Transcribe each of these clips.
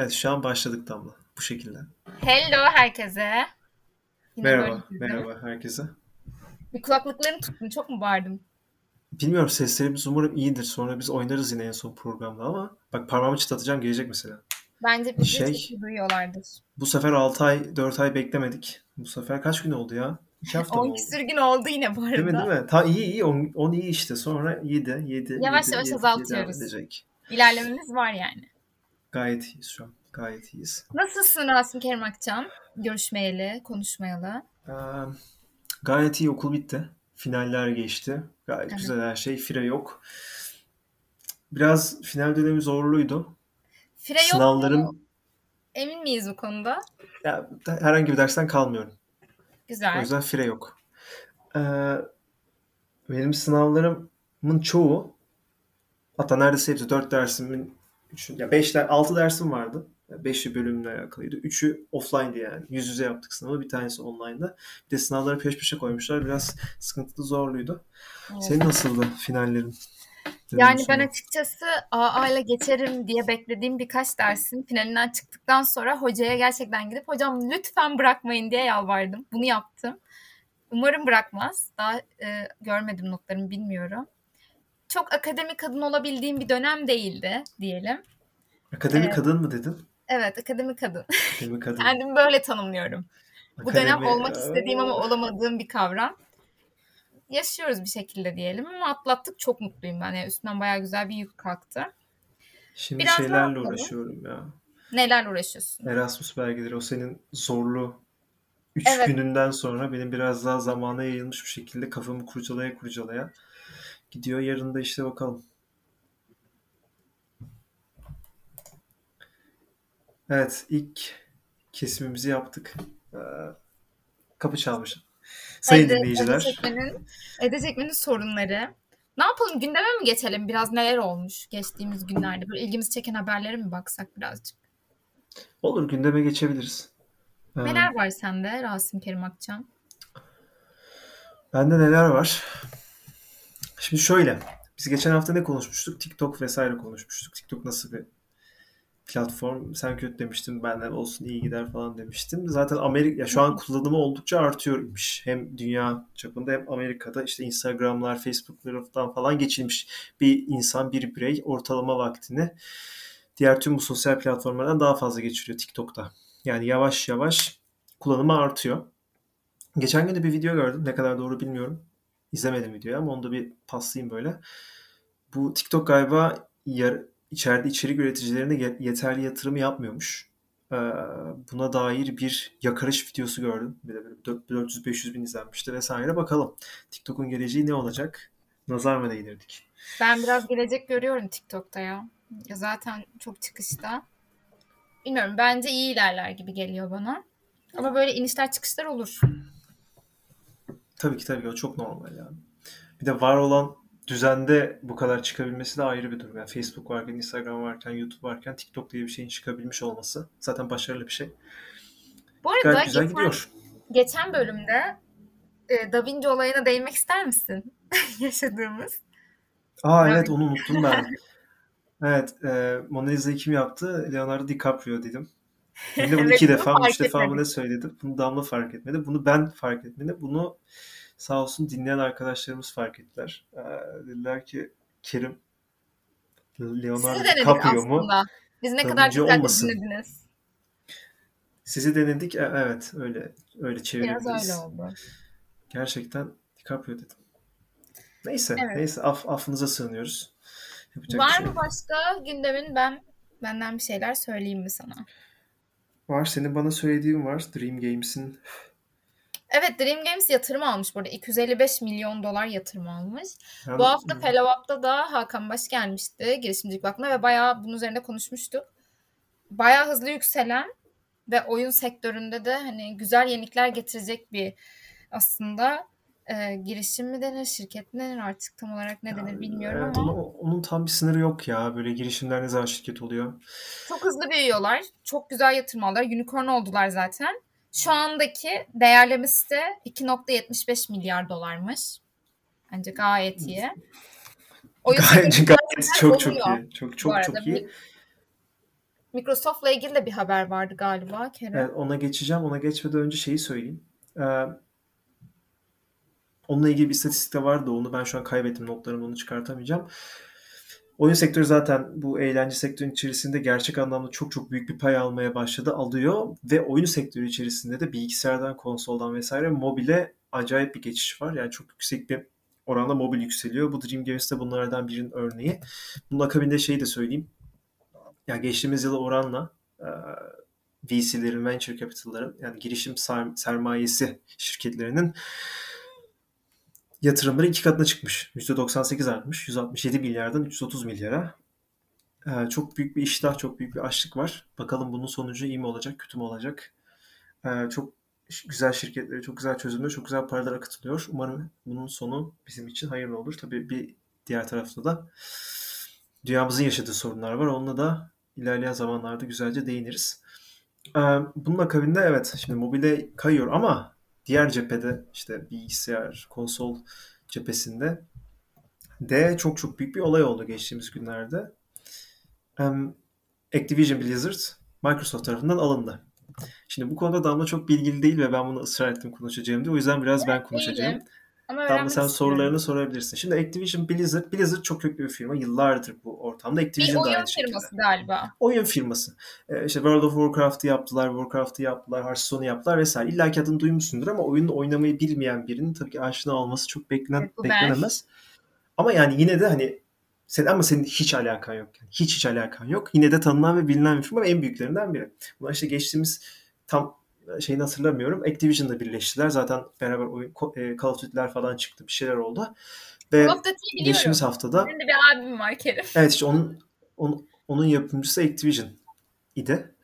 Evet şu an başladık Damla. Bu şekilde. Hello herkese. Yine merhaba, merhaba herkese. Bir kulaklıklarını tuttun, çok mu bağırdım? Bilmiyorum seslerimiz umarım iyidir. Sonra biz oynarız yine en son programda ama bak parmağımı çıtlatacağım gelecek mesela. Bence bizi şey, çok duyuyorlardır. Bu sefer 6 ay 4 ay beklemedik. Bu sefer kaç gün oldu ya? 2 hafta 10 küsür gün oldu yine bu arada. Değil mi değil mi? Ta iyi iyi 10, 10 iyi işte. Sonra 7 7 Yavaş 7, yavaş 7, azaltıyoruz. 7 İlerlememiz var yani. Gayet iyiyiz şu an. Gayet iyiyiz. Nasılsın Rasim Kerim Akçam? Görüşmeyeli, konuşmayalı. Ee, gayet iyi okul bitti. Finaller geçti. Gayet evet. güzel her şey. Fire yok. Biraz final dönemi zorluydu. Fire yok Sınavlarım... mu? Emin miyiz bu konuda? Ya, herhangi bir dersten kalmıyorum. Güzel. O yüzden fire yok. Ee, benim sınavlarımın çoğu hatta neredeyse hepsi dört dersimin üçün, ya beş, altı dersim vardı. Beşi bölümle alakalıydı. Üçü offline'di yani. Yüz yüze yaptık sınavı. Bir tanesi online'da. Bir de sınavları peş peşe koymuşlar. Biraz sıkıntılı, zorluydu. Evet. Senin nasıldı finallerin? Yani ben açıkçası AA ile geçerim diye beklediğim birkaç dersin finalinden çıktıktan sonra hocaya gerçekten gidip hocam lütfen bırakmayın diye yalvardım. Bunu yaptım. Umarım bırakmaz. Daha e, görmedim notlarımı bilmiyorum. Çok akademik kadın olabildiğim bir dönem değildi diyelim. Akademik evet. kadın mı dedin? Evet, akademik kadın. Akademik kadın. Kendimi böyle tanımlıyorum. Akademi... Bu dönem olmak istediğim ama olamadığım bir kavram. Yaşıyoruz bir şekilde diyelim ama atlattık. Çok mutluyum ben. Yani üstünden bayağı güzel bir yük kalktı. Şimdi Biraz şeylerle uğraşıyorum ya. Nelerle uğraşıyorsun? Erasmus belgeleri. O senin zorlu 3 evet. gününden sonra benim biraz daha zamana yayılmış bir şekilde kafamı kurcalaya kurcalaya gidiyor. Yarın da işte bakalım. Evet ilk kesimimizi yaptık. Ee, kapı çalmışım. Sayın Ede, dinleyiciler. Ede Çekmen'in, Ede Çekmen'in sorunları. Ne yapalım gündeme mi geçelim? Biraz neler olmuş geçtiğimiz günlerde? Böyle ilgimizi çeken haberlere mi baksak birazcık? Olur gündeme geçebiliriz. Ee, neler var sende Rasim Kerim Akçam? Bende neler var? Şimdi şöyle. Biz geçen hafta ne konuşmuştuk? TikTok vesaire konuşmuştuk. TikTok nasıl bir platform? Sen kötü demiştin. Benden olsun iyi gider falan demiştim. Zaten Amerika ya şu an kullanımı oldukça artıyormuş. Hem dünya çapında hem Amerika'da işte Instagram'lar, Facebook'lardan falan geçilmiş. Bir insan, bir birey ortalama vaktini diğer tüm bu sosyal platformlardan daha fazla geçiriyor TikTok'ta. Yani yavaş yavaş kullanımı artıyor. Geçen gün de bir video gördüm. Ne kadar doğru bilmiyorum. İzlemedim videoyu ama onu da bir paslayayım böyle. Bu TikTok galiba yar, içeride içerik üreticilerine yeterli yatırım yapmıyormuş. Ee, buna dair bir yakarış videosu gördüm. Bir de 400-500 bin izlenmişti vesaire. Bakalım TikTok'un geleceği ne olacak? Nazar mı değdirdik? Ben biraz gelecek görüyorum TikTok'ta ya. ya zaten çok çıkışta. Bilmiyorum bence iyi ilerler gibi geliyor bana. Ama böyle inişler çıkışlar olur. Tabii ki tabii ki o çok normal yani. Bir de var olan düzende bu kadar çıkabilmesi de ayrı bir durum. Yani Facebook varken, Instagram varken, YouTube varken TikTok diye bir şeyin çıkabilmiş olması zaten başarılı bir şey. Bu arada Gayet güzel geçen, gidiyor. geçen bölümde e, Da Vinci olayına değinmek ister misin? Yaşadığımız. Aa evet onu unuttum ben. evet e, Mona Lisa'yı kim yaptı? Leonardo DiCaprio dedim. Hem de bunu iki defa, üç defa mı ne söyledim. Bunu Damla fark etmedi. Bunu ben fark etmedim. Bunu sağ olsun dinleyen arkadaşlarımız fark ettiler. Ee, dediler ki Kerim Leonardo DiCaprio mu? Biz ne kadar güzel olmasın. dinlediniz. Sizi denedik. E, evet öyle öyle çevirebiliriz. Biraz öyle oldu. Gerçekten DiCaprio dedim. Neyse, evet. neyse af, affınıza sığınıyoruz. Yapacak Var şey. mı başka gündemin ben benden bir şeyler söyleyeyim mi sana? Var. Senin bana söylediğin var. Dream Games'in Evet Dream Games yatırım almış burada. 255 milyon dolar yatırım almış. Yani, Bu hafta hmm. Fellow da Hakan Baş gelmişti girişimcilik vakfına ve bayağı bunun üzerinde konuşmuştuk. Bayağı hızlı yükselen ve oyun sektöründe de hani güzel yenilikler getirecek bir aslında e, girişim mi denir, şirket mi denir artık tam olarak ne denir bilmiyorum evet, ama. Onun, onun tam bir sınırı yok ya. Böyle girişimler ne zaman şirket oluyor? Çok hızlı büyüyorlar. Çok güzel yatırım aldılar. Unicorn oldular zaten. Şu andaki değerlemesi de 2.75 milyar dolarmış. Bence gayet iyi. Oyun gayet, gayet çok çok iyi. Çok çok çok iyi. Microsoft'la ilgili de bir haber vardı galiba Kerem. Evet, ona geçeceğim. Ona geçmeden önce şeyi söyleyeyim. Ee, onunla ilgili bir istatistik de vardı. Onu ben şu an kaybettim notlarımı onu çıkartamayacağım. Oyun sektörü zaten bu eğlence sektörünün içerisinde gerçek anlamda çok çok büyük bir pay almaya başladı, alıyor ve oyun sektörü içerisinde de bilgisayardan, konsoldan vesaire mobile acayip bir geçiş var. Yani çok yüksek bir oranda mobil yükseliyor. Bu Dream Games de bunlardan birinin örneği. Bunun akabinde şeyi de söyleyeyim. Ya geçtiğimiz yıla oranla VC'lerin, venture capital'ların yani girişim sermayesi şirketlerinin yatırımları iki katına çıkmış. %98 artmış. 167 milyardan 330 milyara. Ee, çok büyük bir iştah, çok büyük bir açlık var. Bakalım bunun sonucu iyi mi olacak, kötü mü olacak? Ee, çok güzel şirketlere, çok güzel çözümler, çok güzel paralar akıtılıyor. Umarım bunun sonu bizim için hayırlı olur. Tabii bir diğer tarafta da dünyamızın yaşadığı sorunlar var. Onunla da ilerleyen zamanlarda güzelce değiniriz. Ee, bunun akabinde evet şimdi mobile kayıyor ama diğer cephede işte bilgisayar, konsol cephesinde de çok çok büyük bir olay oldu geçtiğimiz günlerde. Um, Activision Blizzard Microsoft tarafından alındı. Şimdi bu konuda Damla çok bilgili değil ve ben bunu ısrar ettim konuşacağım diye. O yüzden biraz ben konuşacağım. Değilim. Ama Damla sen sorularını sorabilirsin. Şimdi Activision Blizzard, Blizzard çok köklü bir firma. Yıllardır bu ortamda. Activision bir oyun firması şekilde. galiba. Oyun firması. Ee, işte World of Warcraft'ı yaptılar, Warcraft'ı yaptılar, Hearthstone'u yaptılar vesaire. İlla ki adını duymuşsundur ama oyunu oynamayı bilmeyen birinin tabii ki aşina olması çok beklenen, evet, beklenemez. Ama yani yine de hani sen ama senin hiç alakan yok. Yani hiç hiç alakan yok. Yine de tanınan ve bilinen bir firma ve en büyüklerinden biri. Bunlar işte geçtiğimiz tam şeyini hatırlamıyorum. Activision'da birleştiler. Zaten beraber oyun, e, Call of Duty'ler falan çıktı. Bir şeyler oldu. Ve geçtiğimiz haftada Benim de bir abim var Kerim. Evet işte onun, onun, onun yapımcısı Activision idi.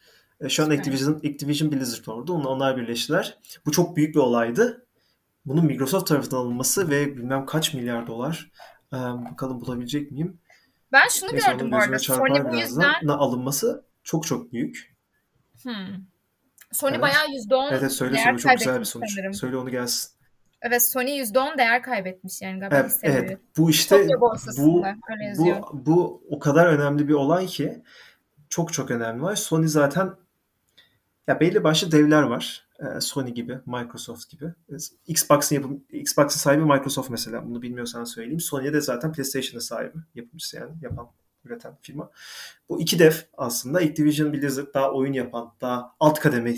E, şu an Activision, Activision Blizzard orada. Onlar birleştiler. Bu çok büyük bir olaydı. Bunun Microsoft tarafından alınması ve bilmem kaç milyar dolar. Ee, bakalım bulabilecek miyim? Ben şunu Neyse, gördüm bu arada. Sony bu yüzden... alınması çok çok büyük. Hmm. Sony evet. bayağı %10 evet, evet, söyle, değer söyle, çok güzel bir sonuç. Sanırım. Söyle onu gelsin. Evet Sony %10 değer kaybetmiş yani galiba evet, evet. Bu işte bu, bu, bu o kadar önemli bir olay ki çok çok önemli var. Sony zaten ya belli başlı devler var. Ee, Sony gibi, Microsoft gibi. Xbox'ın yapım Xbox'ın sahibi Microsoft mesela. Bunu bilmiyorsan söyleyeyim. Sony'de de zaten PlayStation'ın sahibi. Yapımcısı yani yapan üreten firma. Bu iki dev aslında Activision Blizzard daha oyun yapan, daha alt kademe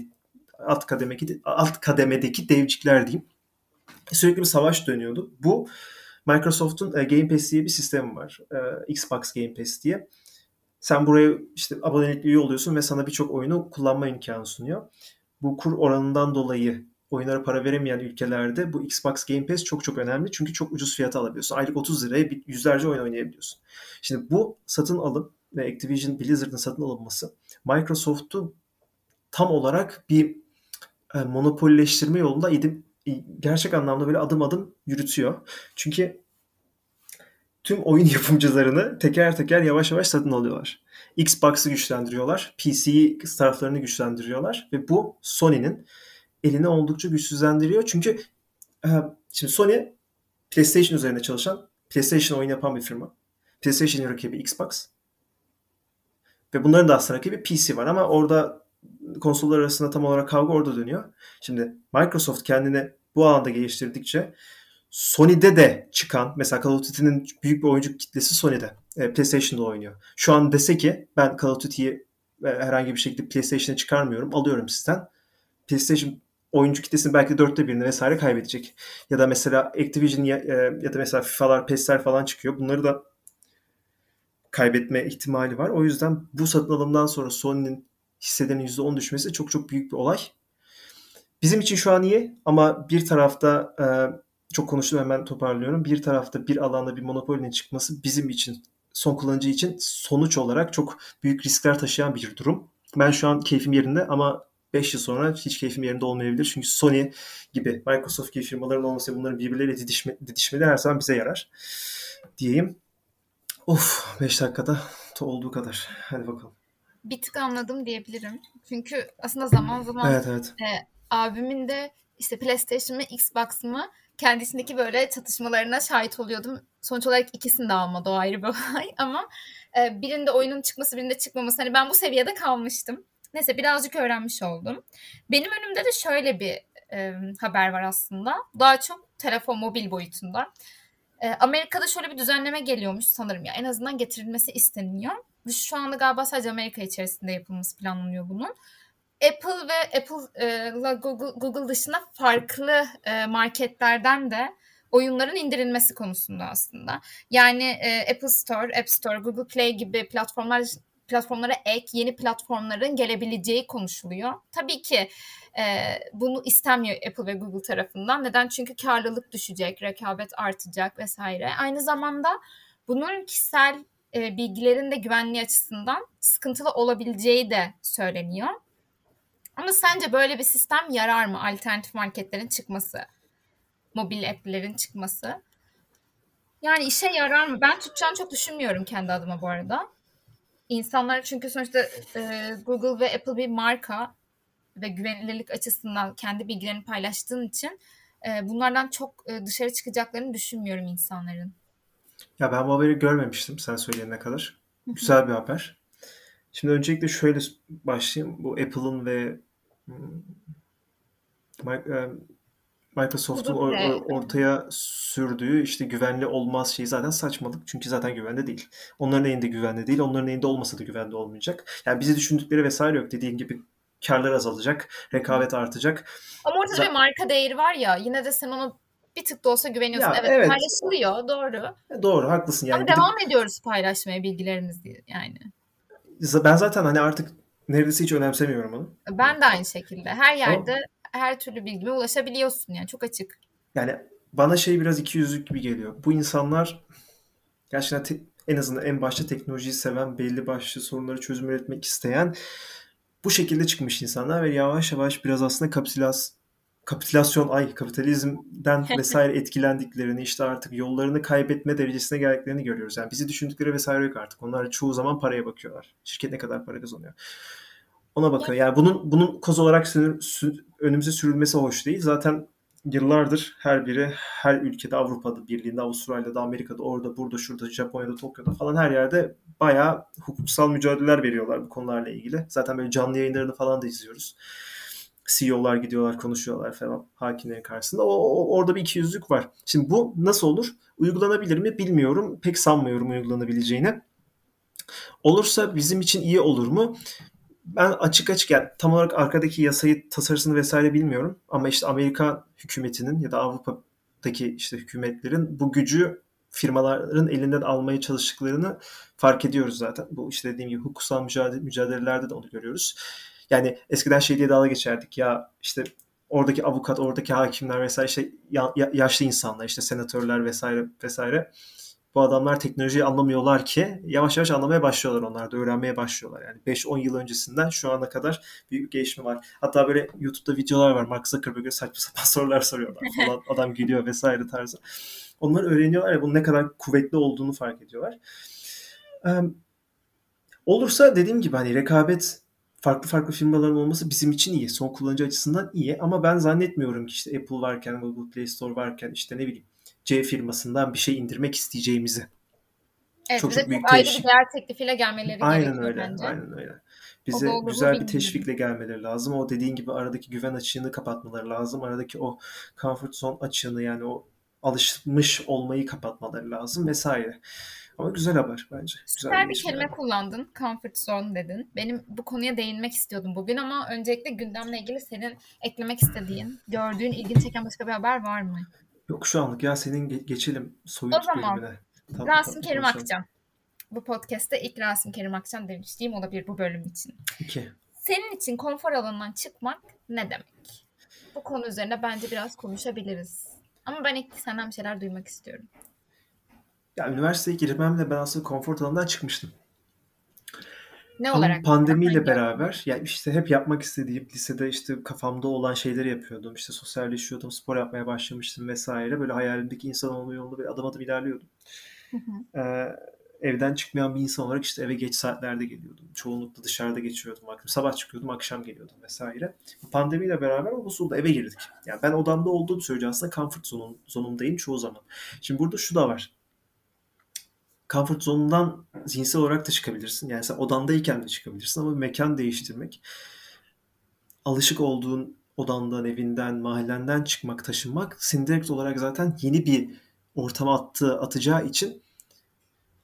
alt kademedeki alt kademedeki devcikler diyeyim. Sürekli bir savaş dönüyordu. Bu Microsoft'un e, Game Pass diye bir sistemi var. E, Xbox Game Pass diye. Sen buraya işte abonelikli üye oluyorsun ve sana birçok oyunu kullanma imkanı sunuyor. Bu kur oranından dolayı oyunlara para veremeyen ülkelerde bu Xbox Game Pass çok çok önemli. Çünkü çok ucuz fiyata alabiliyorsun. Aylık 30 liraya yüzlerce oyun oynayabiliyorsun. Şimdi bu satın alım ve Activision Blizzard'ın satın alınması Microsoft'u tam olarak bir e, monopolileştirme yolunda edip gerçek anlamda böyle adım adım yürütüyor. Çünkü tüm oyun yapımcılarını teker teker yavaş yavaş satın alıyorlar. Xbox'ı güçlendiriyorlar. PC taraflarını güçlendiriyorlar ve bu Sony'nin elini oldukça güçsüzlendiriyor. Çünkü e, şimdi Sony PlayStation üzerinde çalışan, PlayStation oyun yapan bir firma. PlayStation'ın rakibi Xbox. Ve bunların da aslında rakibi PC var ama orada konsollar arasında tam olarak kavga orada dönüyor. Şimdi Microsoft kendini bu alanda geliştirdikçe Sony'de de çıkan mesela Call of Duty'nin büyük bir oyuncu kitlesi Sony'de. E, PlayStation'da oynuyor. Şu an dese ki ben Call of Duty'yi e, herhangi bir şekilde PlayStation'a çıkarmıyorum. Alıyorum sizden. PlayStation oyuncu kitlesinin belki dörtte birini vesaire kaybedecek. Ya da mesela Activision ya, e, ya da mesela FIFA'lar, PES'ler falan çıkıyor. Bunları da kaybetme ihtimali var. O yüzden bu satın alımdan sonra Sony'nin hisselerinin %10 düşmesi çok çok büyük bir olay. Bizim için şu an iyi ama bir tarafta e, çok konuştum hemen toparlıyorum. Bir tarafta bir alanda bir monopolinin çıkması bizim için son kullanıcı için sonuç olarak çok büyük riskler taşıyan bir durum. Ben şu an keyfim yerinde ama 5 yıl sonra hiç keyfim yerinde olmayabilir. Çünkü Sony gibi, Microsoft gibi firmaların olması bunların birbirleriyle didişme, didişmeleri her zaman bize yarar diyeyim. Of 5 dakikada olduğu kadar. Hadi bakalım. Bir tık anladım diyebilirim. Çünkü aslında zaman zaman evet, evet. E, abimin de işte PlayStation mı Xbox mı kendisindeki böyle çatışmalarına şahit oluyordum. Sonuç olarak ikisini de almadı o ayrı bir olay ama e, birinde oyunun çıkması birinde çıkmaması hani ben bu seviyede kalmıştım. Neyse birazcık öğrenmiş oldum. Benim önümde de şöyle bir e, haber var aslında. Daha çok telefon mobil boyutunda. E, Amerika'da şöyle bir düzenleme geliyormuş sanırım ya. En azından getirilmesi isteniyor. Şu anda galiba sadece Amerika içerisinde yapılması planlanıyor bunun. Apple ve Apple e, Google, Google dışında farklı e, marketlerden de oyunların indirilmesi konusunda aslında. Yani e, Apple Store, App Store, Google Play gibi platformlar platformlara ek yeni platformların gelebileceği konuşuluyor. Tabii ki e, bunu istemiyor Apple ve Google tarafından. Neden? Çünkü karlılık düşecek, rekabet artacak vesaire. Aynı zamanda bunun kişisel e, bilgilerin de güvenliği açısından sıkıntılı olabileceği de söyleniyor. Ama sence böyle bir sistem yarar mı? Alternatif marketlerin çıkması, mobil app'lerin çıkması. Yani işe yarar mı? Ben tutacağını çok düşünmüyorum kendi adıma bu arada. İnsanlar çünkü sonuçta e, Google ve Apple bir marka ve güvenilirlik açısından kendi bilgilerini paylaştığın için e, bunlardan çok e, dışarı çıkacaklarını düşünmüyorum insanların. Ya ben bu haberi görmemiştim sen söyleyene kadar. Güzel bir haber. Şimdi öncelikle şöyle başlayayım. Bu Apple'ın ve Microsoft'un ortaya sürdüğü işte güvenli olmaz şeyi zaten saçmalık. Çünkü zaten güvende değil. Onların elinde güvende değil. Onların elinde olmasa da güvende olmayacak. Yani bizi düşündükleri vesaire yok. Dediğin gibi karlar azalacak. Rekabet artacak. Ama ortada Z- bir marka değeri var ya. Yine de sen ona bir tık da olsa güveniyorsun. Ya, evet, evet paylaşılıyor. Doğru. E, doğru haklısın. Yani Ama devam ediyoruz paylaşmaya bilgilerimizi yani. Ben zaten hani artık neredeyse hiç önemsemiyorum onu. Ben de aynı şekilde. Her yerde Ama her türlü bilgime ulaşabiliyorsun yani çok açık. Yani bana şey biraz iki yüzlük gibi geliyor. Bu insanlar gerçekten te- en azından en başta teknolojiyi seven, belli başlı sorunları çözüm üretmek isteyen bu şekilde çıkmış insanlar ve yavaş yavaş biraz aslında kapitülas kapitülasyon ay kapitalizmden vesaire etkilendiklerini işte artık yollarını kaybetme derecesine geldiklerini görüyoruz. Yani bizi düşündükleri vesaire yok artık. Onlar çoğu zaman paraya bakıyorlar. Şirket ne kadar para kazanıyor. Ona bakıyor. Yani bunun bunun koz olarak sür, sür, önümüze sürülmesi hoş değil. Zaten yıllardır her biri her ülkede Avrupa'da Birliği'nde, Avustralya'da, Amerika'da, orada, burada, şurada, Japonya'da, Tokyo'da falan her yerde bayağı hukuksal mücadeleler veriyorlar bu konularla ilgili. Zaten böyle canlı yayınlarını falan da izliyoruz. CEO'lar gidiyorlar, konuşuyorlar falan hakimlerin karşısında. O, o, orada bir ikiyüzlük var. Şimdi bu nasıl olur? Uygulanabilir mi bilmiyorum. Pek sanmıyorum uygulanabileceğini. Olursa bizim için iyi olur mu? Ben açık açık yani tam olarak arkadaki yasayı tasarısını vesaire bilmiyorum ama işte Amerika hükümetinin ya da Avrupa'daki işte hükümetlerin bu gücü firmaların elinden almaya çalıştıklarını fark ediyoruz zaten. Bu işte dediğim gibi hukuksal mücadele, mücadelelerde de onu görüyoruz. Yani eskiden şey diye dalga geçerdik ya işte oradaki avukat, oradaki hakimler vesaire işte ya, yaşlı insanlar işte senatörler vesaire vesaire bu adamlar teknolojiyi anlamıyorlar ki yavaş yavaş anlamaya başlıyorlar onlar da öğrenmeye başlıyorlar. Yani 5-10 yıl öncesinden şu ana kadar büyük bir gelişme var. Hatta böyle YouTube'da videolar var. Mark Zuckerberg'e saçma sapan sorular soruyorlar falan. Adam gülüyor vesaire tarzı. Onlar öğreniyorlar ya bunun ne kadar kuvvetli olduğunu fark ediyorlar. Ee, olursa dediğim gibi hani rekabet farklı farklı firmaların olması bizim için iyi. Son kullanıcı açısından iyi ama ben zannetmiyorum ki işte Apple varken, Google Play Store varken işte ne bileyim C firmasından bir şey indirmek isteyeceğimizi. Evet, çok çok büyük ayrı teşvik. bir değer teklifiyle gelmeleri aynen gerekiyor öyle, bence. Aynen öyle. Bize o güzel bir teşvikle gelmeleri lazım. O dediğin gibi aradaki güven açığını kapatmaları lazım. Aradaki o comfort zone açığını yani o alışmış olmayı kapatmaları lazım vesaire. Ama güzel haber bence. Güzel Süper bir, bir kelime yani. kullandın. Comfort zone dedin. Benim bu konuya değinmek istiyordum bugün ama öncelikle gündemle ilgili senin eklemek istediğin, gördüğün, ilgin çeken başka bir haber var mı? Yok şu anlık ya senin geçelim soyut o zaman, bölümüne. Tamam, Rasim Kerim Akçam. Bu podcast'te ilk Rasim Kerim Akçam demiştiğim olabilir bu bölüm için. İki. Senin için konfor alanından çıkmak ne demek? Bu konu üzerine bence biraz konuşabiliriz. Ama ben ilk senden bir şeyler duymak istiyorum. Ya üniversiteye girmemle ben aslında konfor alanından çıkmıştım. Ne olarak? Ama pandemiyle beraber yani işte hep yapmak istediğim lisede işte kafamda olan şeyleri yapıyordum. İşte sosyalleşiyordum, spor yapmaya başlamıştım vesaire. Böyle hayalimdeki insan olma yolunda bir adım adım ilerliyordum. Hı hı. Ee, evden çıkmayan bir insan olarak işte eve geç saatlerde geliyordum. Çoğunlukla dışarıda geçiriyordum vaktim. Sabah çıkıyordum, akşam geliyordum vesaire. Pandemiyle beraber o bozuldu. Eve girdik. Yani ben odamda olduğum sürece aslında comfort zonum, zonumdayım çoğu zaman. Şimdi burada şu da var. Comfort zonundan zihinsel olarak da çıkabilirsin. Yani sen odandayken de çıkabilirsin ama mekan değiştirmek alışık olduğun odandan, evinden, mahallenden çıkmak, taşınmak seni direkt olarak zaten yeni bir ortama attığı, atacağı için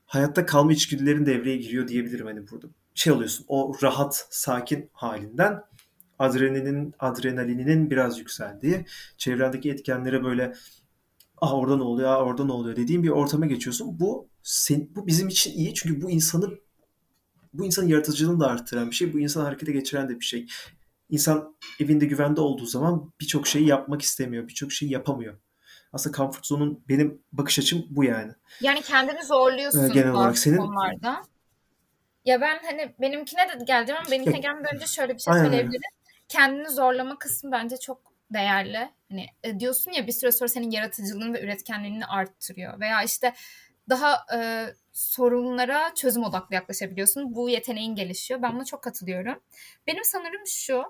hayatta kalma içgüdülerin devreye giriyor diyebilirim hani burada. Şey oluyorsun o rahat, sakin halinden adrenalinin, adrenalininin biraz yükseldiği, çevrendeki etkenlere böyle ah orada ne oluyor, ah orada ne oluyor dediğin bir ortama geçiyorsun. Bu sen, bu bizim için iyi çünkü bu insanı bu insanın yaratıcılığını da arttıran bir şey. Bu insanı harekete geçiren de bir şey. İnsan evinde güvende olduğu zaman birçok şeyi yapmak istemiyor. Birçok şeyi yapamıyor. Aslında comfort zone'un benim bakış açım bu yani. Yani kendini zorluyorsun ee, genel olarak senin konularda. Ya ben hani benimkine de geleceğim ama benimkine gelmeden önce şöyle bir şey Aynen. söyleyebilirim. Kendini zorlama kısmı bence çok değerli. Hani e, diyorsun ya bir süre sonra senin yaratıcılığını ve üretkenliğini arttırıyor. Veya işte daha e, sorunlara çözüm odaklı yaklaşabiliyorsun. Bu yeteneğin gelişiyor. Ben buna çok katılıyorum. Benim sanırım şu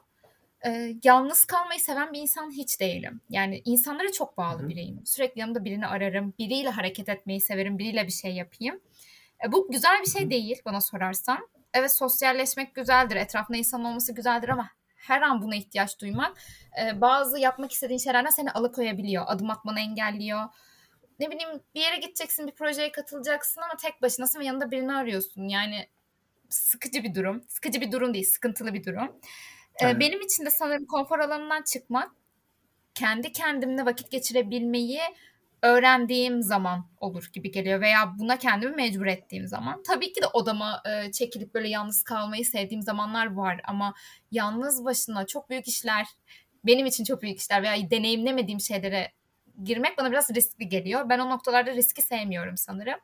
e, yalnız kalmayı seven bir insan hiç değilim. Yani insanlara çok bağlı Hı-hı. biriyim. Sürekli yanımda birini ararım. Biriyle hareket etmeyi severim. Biriyle bir şey yapayım. E, bu güzel bir şey Hı-hı. değil bana sorarsan. Evet sosyalleşmek güzeldir. Etrafında insan olması güzeldir ama her an buna ihtiyaç duymak e, bazı yapmak istediğin şeylerden seni alıkoyabiliyor. Adım atmanı engelliyor. Ne bileyim bir yere gideceksin, bir projeye katılacaksın ama tek başınasın ve yanında birini arıyorsun. Yani sıkıcı bir durum. Sıkıcı bir durum değil, sıkıntılı bir durum. Evet. Benim için de sanırım konfor alanından çıkmak, kendi kendimle vakit geçirebilmeyi öğrendiğim zaman olur gibi geliyor veya buna kendimi mecbur ettiğim zaman. Tabii ki de odama e, çekilip böyle yalnız kalmayı sevdiğim zamanlar var ama yalnız başına çok büyük işler, benim için çok büyük işler veya deneyimlemediğim şeylere girmek bana biraz riskli geliyor. Ben o noktalarda riski sevmiyorum sanırım.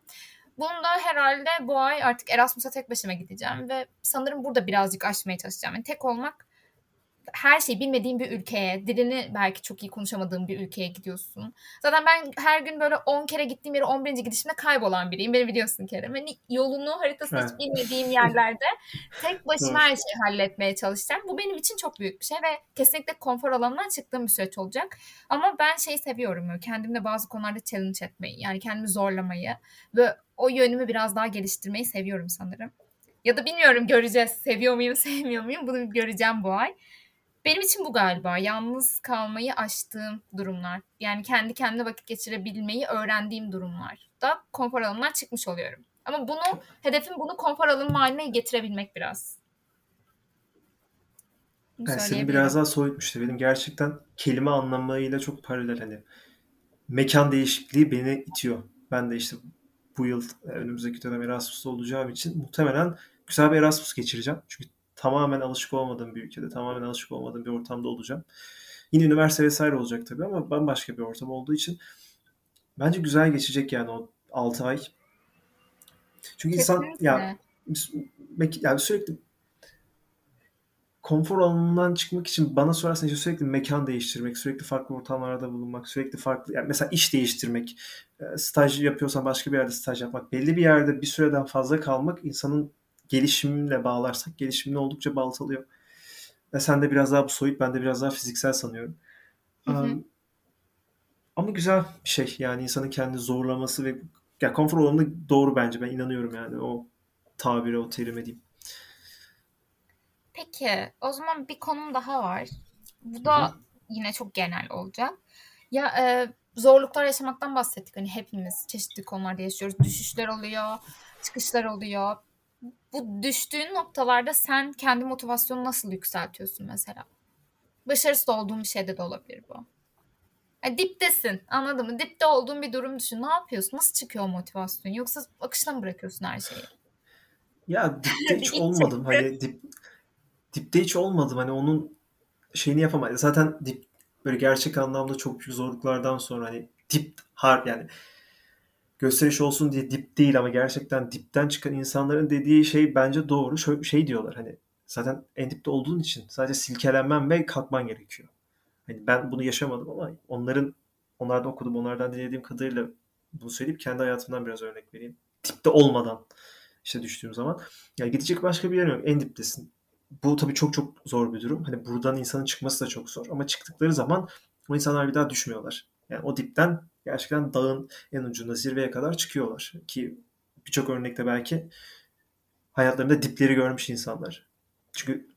Bunu da herhalde bu ay artık Erasmus'a tek başıma gideceğim ve sanırım burada birazcık aşmaya çalışacağım. Yani tek olmak her şeyi bilmediğin bir ülkeye, dilini belki çok iyi konuşamadığın bir ülkeye gidiyorsun. Zaten ben her gün böyle 10 kere gittiğim yere 11. gidişimde kaybolan biriyim. Beni biliyorsun Kerem. Hani yolunu, haritasını hiç bilmediğim yerlerde tek başıma her şeyi halletmeye çalışacağım. Bu benim için çok büyük bir şey ve kesinlikle konfor alanından çıktığım bir süreç olacak. Ama ben şeyi seviyorum. Kendimle bazı konularda challenge etmeyi. Yani kendimi zorlamayı ve o yönümü biraz daha geliştirmeyi seviyorum sanırım. Ya da bilmiyorum göreceğiz. Seviyor muyum, sevmiyor muyum? Bunu göreceğim bu ay. Benim için bu galiba yalnız kalmayı aştığım durumlar. Yani kendi kendine vakit geçirebilmeyi öğrendiğim durumlar da konfor alanından çıkmış oluyorum. Ama bunu hedefim bunu konfor alanı haline getirebilmek biraz. yani seni biraz daha soyutmuştu. Benim gerçekten kelime anlamıyla çok paralel hani mekan değişikliği beni itiyor. Ben de işte bu yıl önümüzdeki dönem Erasmus'ta olacağım için muhtemelen güzel bir Erasmus geçireceğim. Çünkü tamamen alışık olmadığım bir ülkede, tamamen alışık olmadığım bir ortamda olacağım. Yine üniversite vesaire olacak tabii ama bambaşka bir ortam olduğu için bence güzel geçecek yani o 6 ay. Çünkü insan ya yani sürekli konfor alanından çıkmak için bana sorarsan işte sürekli mekan değiştirmek, sürekli farklı ortamlarda bulunmak, sürekli farklı yani mesela iş değiştirmek, e, staj yapıyorsan başka bir yerde staj yapmak, belli bir yerde bir süreden fazla kalmak insanın gelişimle bağlarsak gelişimini oldukça baltalıyor. Ve sen de biraz daha bu soyut, ben de biraz daha fiziksel sanıyorum. Hı hı. Um, ama güzel bir şey yani insanın kendi zorlaması ve ya konfor alanı doğru bence ben inanıyorum yani o tabire o terime diyeyim. Peki o zaman bir konum daha var. Bu da Hı-hı. yine çok genel olacak. Ya e, zorluklar yaşamaktan bahsettik. Hani hepimiz çeşitli konularda yaşıyoruz. Düşüşler oluyor, çıkışlar oluyor bu düştüğün noktalarda sen kendi motivasyonu nasıl yükseltiyorsun mesela? Başarısız olduğun bir şeyde de olabilir bu. Yani diptesin anladın mı? Dipte olduğun bir durum düşün. Ne yapıyorsun? Nasıl çıkıyor motivasyon? Yoksa akışına mı bırakıyorsun her şeyi? Ya dipte hiç olmadım. Hani dip, dipte hiç olmadım. Hani onun şeyini yapamadım. Zaten dip böyle gerçek anlamda çok büyük zorluklardan sonra hani dip har yani gösteriş olsun diye dip değil ama gerçekten dipten çıkan insanların dediği şey bence doğru. Şöyle şey diyorlar hani zaten en dipte olduğun için sadece silkelenmen ve kalkman gerekiyor. Hani ben bunu yaşamadım ama onların onlardan okudum, onlardan dinlediğim kadarıyla bunu söyleyip kendi hayatımdan biraz örnek vereyim. dipte olmadan işte düştüğüm zaman. Yani gidecek başka bir yer yok. En diptesin. Bu tabii çok çok zor bir durum. Hani buradan insanın çıkması da çok zor. Ama çıktıkları zaman o insanlar bir daha düşmüyorlar. Yani o dipten gerçekten dağın en ucunda zirveye kadar çıkıyorlar. Ki birçok örnekte belki hayatlarında dipleri görmüş insanlar. Çünkü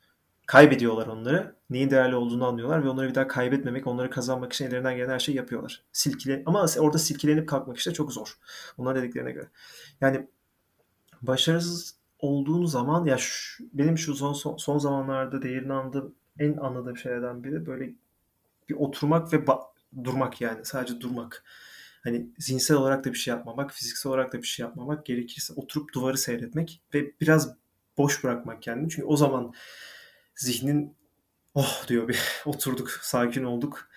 kaybediyorlar onları. Neyin değerli olduğunu anlıyorlar ve onları bir daha kaybetmemek, onları kazanmak için ellerinden gelen her şeyi yapıyorlar. Silkile ama orada silkelenip kalkmak işte çok zor. Onlar dediklerine göre. Yani başarısız olduğun zaman ya şu, benim şu son, son son zamanlarda değerini anladığım en anladığım şeylerden biri böyle bir oturmak ve ba- durmak yani sadece durmak. Hani zihinsel olarak da bir şey yapmamak, fiziksel olarak da bir şey yapmamak gerekirse oturup duvarı seyretmek ve biraz boş bırakmak kendini. Çünkü o zaman zihnin oh diyor bir oturduk, sakin olduk.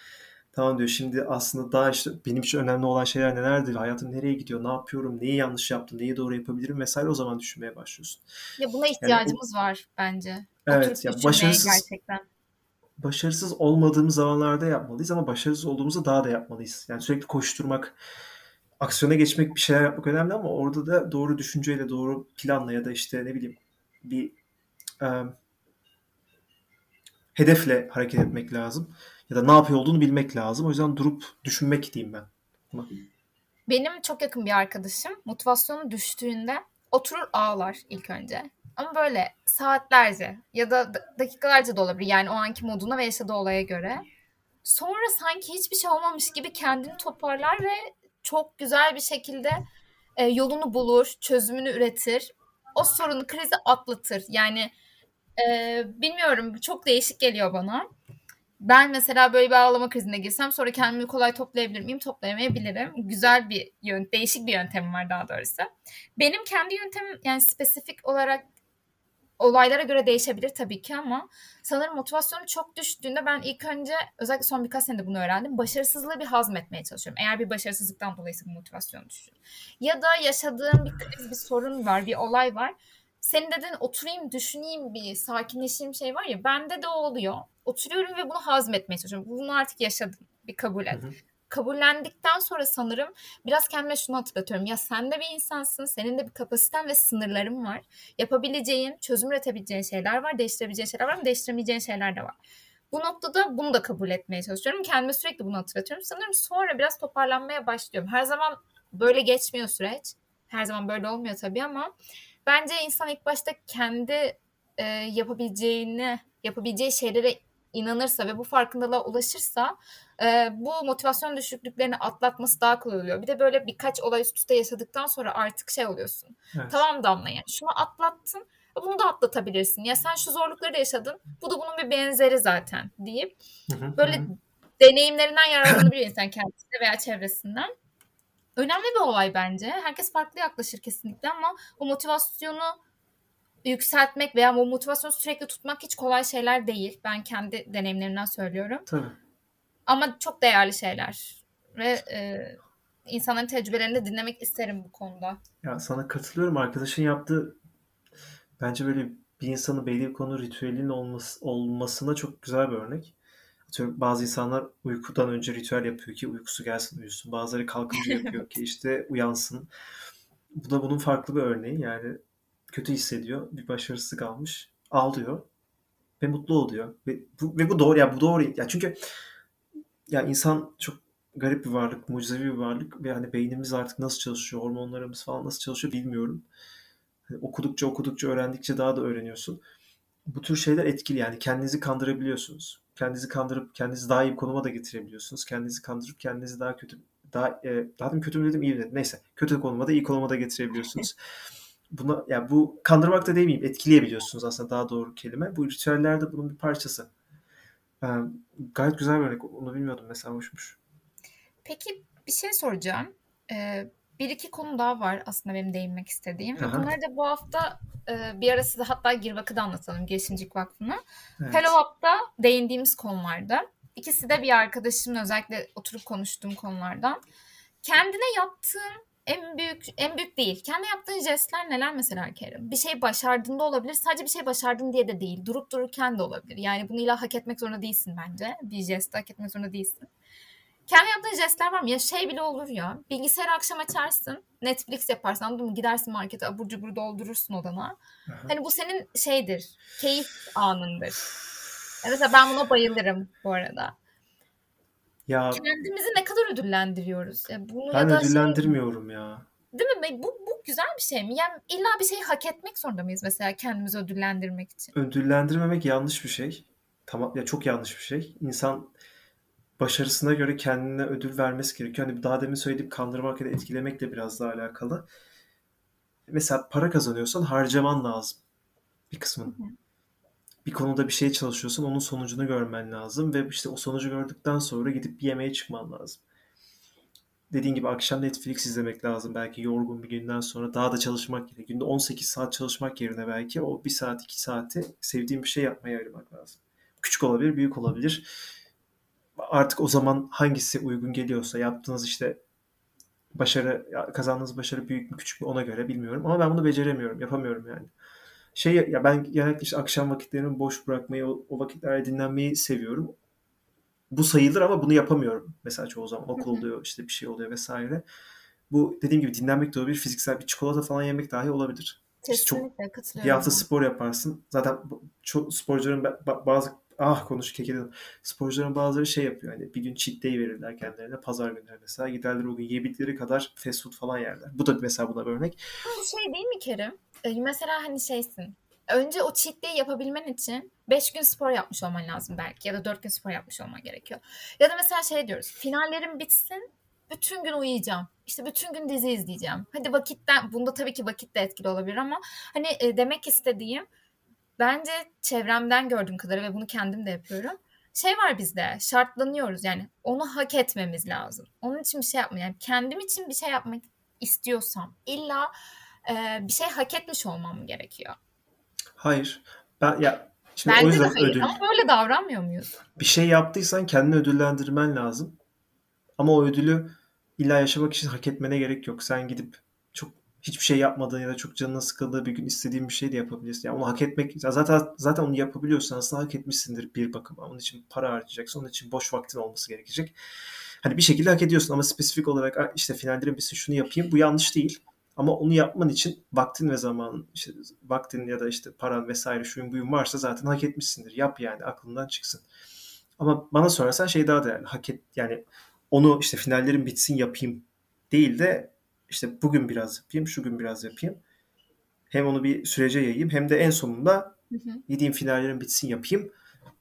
Tamam diyor şimdi aslında daha işte benim için önemli olan şeyler nelerdir? Hayatım nereye gidiyor? Ne yapıyorum? Neyi yanlış yaptım? Neyi doğru yapabilirim? Vesaire o zaman düşünmeye başlıyorsun. Ya buna ihtiyacımız yani, var bence. Evet ya başarısız gerçekten. Başarısız olmadığımız zamanlarda yapmalıyız ama başarısız olduğumuzda daha da yapmalıyız. Yani sürekli koşturmak, aksiyona geçmek, bir şeyler yapmak önemli ama orada da doğru düşünceyle, doğru planla ya da işte ne bileyim bir e, hedefle hareket etmek lazım. Ya da ne yapıyor olduğunu bilmek lazım. O yüzden durup düşünmek diyeyim ben. Benim çok yakın bir arkadaşım motivasyonu düştüğünde oturur ağlar ilk önce. Ama böyle saatlerce ya da dakikalarca da olabilir. Yani o anki moduna ve yaşadığı olaya göre. Sonra sanki hiçbir şey olmamış gibi kendini toparlar ve çok güzel bir şekilde e, yolunu bulur, çözümünü üretir. O sorunu, krizi atlatır. Yani e, bilmiyorum çok değişik geliyor bana. Ben mesela böyle bir ağlama krizine girsem sonra kendimi kolay toplayabilir miyim? Toplayamayabilirim. Güzel bir yöntem, değişik bir yöntemim var daha doğrusu. Benim kendi yöntemim yani spesifik olarak olaylara göre değişebilir tabii ki ama sanırım motivasyonum çok düştüğünde ben ilk önce özellikle son birkaç senede bunu öğrendim. Başarısızlığı bir hazmetmeye çalışıyorum. Eğer bir başarısızlıktan dolayı bu motivasyon düşüyor. Ya da yaşadığım bir kriz, bir sorun var, bir olay var. Senin dedin oturayım, düşüneyim bir sakinleşeyim şey var ya bende de o oluyor. Oturuyorum ve bunu hazmetmeye çalışıyorum. Bunu artık yaşadım. Bir kabul et. Hı hı kabullendikten sonra sanırım biraz kendime şunu hatırlatıyorum. Ya sen de bir insansın, senin de bir kapasiten ve sınırların var. Yapabileceğin, çözüm üretebileceğin şeyler var, değiştirebileceğin şeyler var ama değiştiremeyeceğin şeyler de var. Bu noktada bunu da kabul etmeye çalışıyorum. Kendime sürekli bunu hatırlatıyorum. Sanırım sonra biraz toparlanmaya başlıyorum. Her zaman böyle geçmiyor süreç. Her zaman böyle olmuyor tabii ama bence insan ilk başta kendi e, yapabileceğini, yapabileceği şeylere inanırsa ve bu farkındalığa ulaşırsa e, bu motivasyon düşüklüklerini atlatması daha kolay oluyor. Bir de böyle birkaç olay üst üste yaşadıktan sonra artık şey oluyorsun. Evet. Tamam Damla yani şunu atlattın bunu da atlatabilirsin. Ya sen şu zorlukları da yaşadın. Bu da bunun bir benzeri zaten deyip böyle deneyimlerinden yararlanabilir insan kendisine veya çevresinden. Önemli bir olay bence. Herkes farklı yaklaşır kesinlikle ama bu motivasyonu yükseltmek veya bu motivasyonu sürekli tutmak hiç kolay şeyler değil. Ben kendi deneyimlerimden söylüyorum. Tabii. Ama çok değerli şeyler. Ve e, insanların tecrübelerini de dinlemek isterim bu konuda. Ya sana katılıyorum. Arkadaşın yaptığı bence böyle bir insanın belli bir konu ritüelinin olması, olmasına çok güzel bir örnek. Atıyorum bazı insanlar uykudan önce ritüel yapıyor ki uykusu gelsin uyusun. Bazıları kalkınca yapıyor ki işte uyansın. Bu da bunun farklı bir örneği. Yani kötü hissediyor. Bir başarısızlık almış. Ağlıyor. Ve mutlu oluyor. Ve bu, ve bu doğru. Ya bu doğru. Ya çünkü ya insan çok garip bir varlık, mucizevi bir varlık ve hani beynimiz artık nasıl çalışıyor, hormonlarımız falan nasıl çalışıyor bilmiyorum. Hani okudukça okudukça öğrendikçe daha da öğreniyorsun. Bu tür şeyler etkili yani kendinizi kandırabiliyorsunuz. Kendinizi kandırıp kendinizi daha iyi bir konuma da getirebiliyorsunuz. Kendinizi kandırıp kendinizi daha kötü daha e, daha kötü mü dedim iyi mi dedim neyse kötü konuma da iyi konuma da getirebiliyorsunuz. Buna ya yani bu kandırmak da demeyeyim etkileyebiliyorsunuz aslında daha doğru kelime. Bu ritüeller de bunun bir parçası. Ee, gayet güzel bir örnek. Onu bilmiyordum mesela hoşmuş. Peki bir şey soracağım. Ee, bir iki konu daha var aslında benim değinmek istediğim. Aha. Bunları da bu hafta e, bir ara size hatta Girvak'ı da anlatalım Girişimcilik Vakfı'nı. Evet. Hello Up'ta değindiğimiz konularda. İkisi de bir arkadaşımla özellikle oturup konuştuğum konulardan. Kendine yaptığın en büyük en büyük değil. Kendi yaptığın jestler neler mesela Kerim? Bir şey başardığında olabilir. Sadece bir şey başardın diye de değil. Durup dururken de olabilir. Yani bunu illa hak etmek zorunda değilsin bence. Bir jest hak etmek zorunda değilsin. kendi yaptığın jestler var mı? Ya şey bile olur ya. Bilgisayarı akşam açarsın. Netflix yaparsın anladın mı? Gidersin markete abur cubur doldurursun odana. Aha. Hani bu senin şeydir. Keyif anındır. Ya mesela ben buna bayılırım bu arada. Ya kendimizi ne kadar ödüllendiriyoruz? Ya bunu ben ya da ödüllendirmiyorum şey... ya. Değil mi? Bu, bu güzel bir şey mi? Yani illa bir şeyi hak etmek zorunda mıyız mesela kendimizi ödüllendirmek için? Ödüllendirmemek yanlış bir şey. Tamam ya çok yanlış bir şey. İnsan başarısına göre kendine ödül vermesi gerekiyor. Hani daha demin söylediğim kandırmak ya da etkilemekle biraz daha alakalı. Mesela para kazanıyorsan harcaman lazım bir kısmını. Bir konuda bir şey çalışıyorsan onun sonucunu görmen lazım ve işte o sonucu gördükten sonra gidip bir yemeğe çıkman lazım. Dediğin gibi akşam Netflix izlemek lazım. Belki yorgun bir günden sonra daha da çalışmak yerine. Günde 18 saat çalışmak yerine belki o 1 saat 2 saati sevdiğim bir şey yapmaya ayırmak lazım. Küçük olabilir, büyük olabilir artık o zaman hangisi uygun geliyorsa yaptığınız işte başarı kazandığınız başarı büyük mü küçük mü ona göre bilmiyorum ama ben bunu beceremiyorum yapamıyorum yani şey ya ben genellikle işte akşam vakitlerimi boş bırakmayı o, o vakitlerde dinlenmeyi seviyorum. Bu sayılır ama bunu yapamıyorum. Mesela çoğu zaman okul oluyor işte bir şey oluyor vesaire. Bu dediğim gibi dinlenmek de olabilir fiziksel bir çikolata falan yemek dahi olabilir. Kesinlikle işte çok, Bir hafta spor yaparsın. Zaten çok sporcuların bazı ah konuş kekedim. Sporcuların bazıları şey yapıyor hani bir gün cheat day verirler kendilerine pazar günleri mesela giderler o gün yebildikleri kadar fast food falan yerler. Bu da mesela buna bir örnek. Şey değil mi Kerim? Ee, mesela hani şeysin önce o cheat day yapabilmen için 5 gün spor yapmış olman lazım belki ya da 4 gün spor yapmış olman gerekiyor. Ya da mesela şey diyoruz finallerim bitsin bütün gün uyuyacağım. İşte bütün gün dizi izleyeceğim. Hadi vakitten bunda tabii ki vakit de etkili olabilir ama hani e, demek istediğim bence çevremden gördüğüm kadarıyla ve bunu kendim de yapıyorum. Şey var bizde şartlanıyoruz yani onu hak etmemiz lazım. Onun için bir şey yapmayı yani kendim için bir şey yapmak istiyorsam illa e, bir şey hak etmiş olmam gerekiyor. Hayır. Ben ya şimdi Bence o yüzden de hayır ödül... ama böyle davranmıyor muyuz? Bir şey yaptıysan kendini ödüllendirmen lazım. Ama o ödülü illa yaşamak için hak etmene gerek yok. Sen gidip hiçbir şey yapmadığın ya da çok canına sıkıldığı bir gün istediğin bir şey de yapabilirsin. Yani onu hak etmek zaten zaten onu yapabiliyorsan aslında hak etmişsindir bir bakıma. Onun için para harcayacaksın. Onun için boş vaktin olması gerekecek. Hani bir şekilde hak ediyorsun ama spesifik olarak işte finallerin bitsin şunu yapayım. Bu yanlış değil. Ama onu yapman için vaktin ve zamanın, işte vaktin ya da işte paran vesaire şuyun buyun varsa zaten hak etmişsindir. Yap yani aklından çıksın. Ama bana sorarsan şey daha değerli. Hak et yani onu işte finallerin bitsin yapayım değil de işte bugün biraz yapayım, şu gün biraz yapayım. Hem onu bir sürece yayayım hem de en sonunda hı hı. gideyim finallerin bitsin yapayım.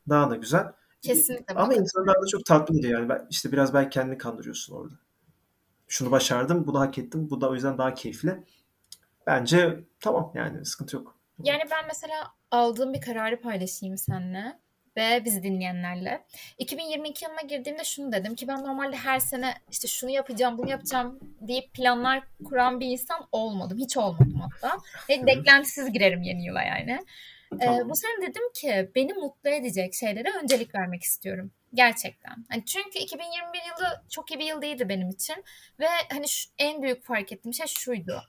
Daha da güzel. Kesinlikle. Ama insanı daha da çok tatmin ediyor yani. Ben, işte biraz belki kendini kandırıyorsun orada. Şunu başardım, bunu hak ettim. Bu da o yüzden daha keyifli. Bence tamam yani sıkıntı yok. Yani ben mesela aldığım bir kararı paylaşayım seninle ve bizi dinleyenlerle. 2022 yılına girdiğimde şunu dedim ki ben normalde her sene işte şunu yapacağım, bunu yapacağım deyip planlar kuran bir insan olmadım. Hiç olmadım hatta. Ve beklentisiz girerim yeni yıla yani. Ee, tamam. Ee, bu sene dedim ki beni mutlu edecek şeylere öncelik vermek istiyorum. Gerçekten. Yani çünkü 2021 yılı çok iyi bir yıl değildi benim için. Ve hani şu, en büyük fark ettiğim şey şuydu.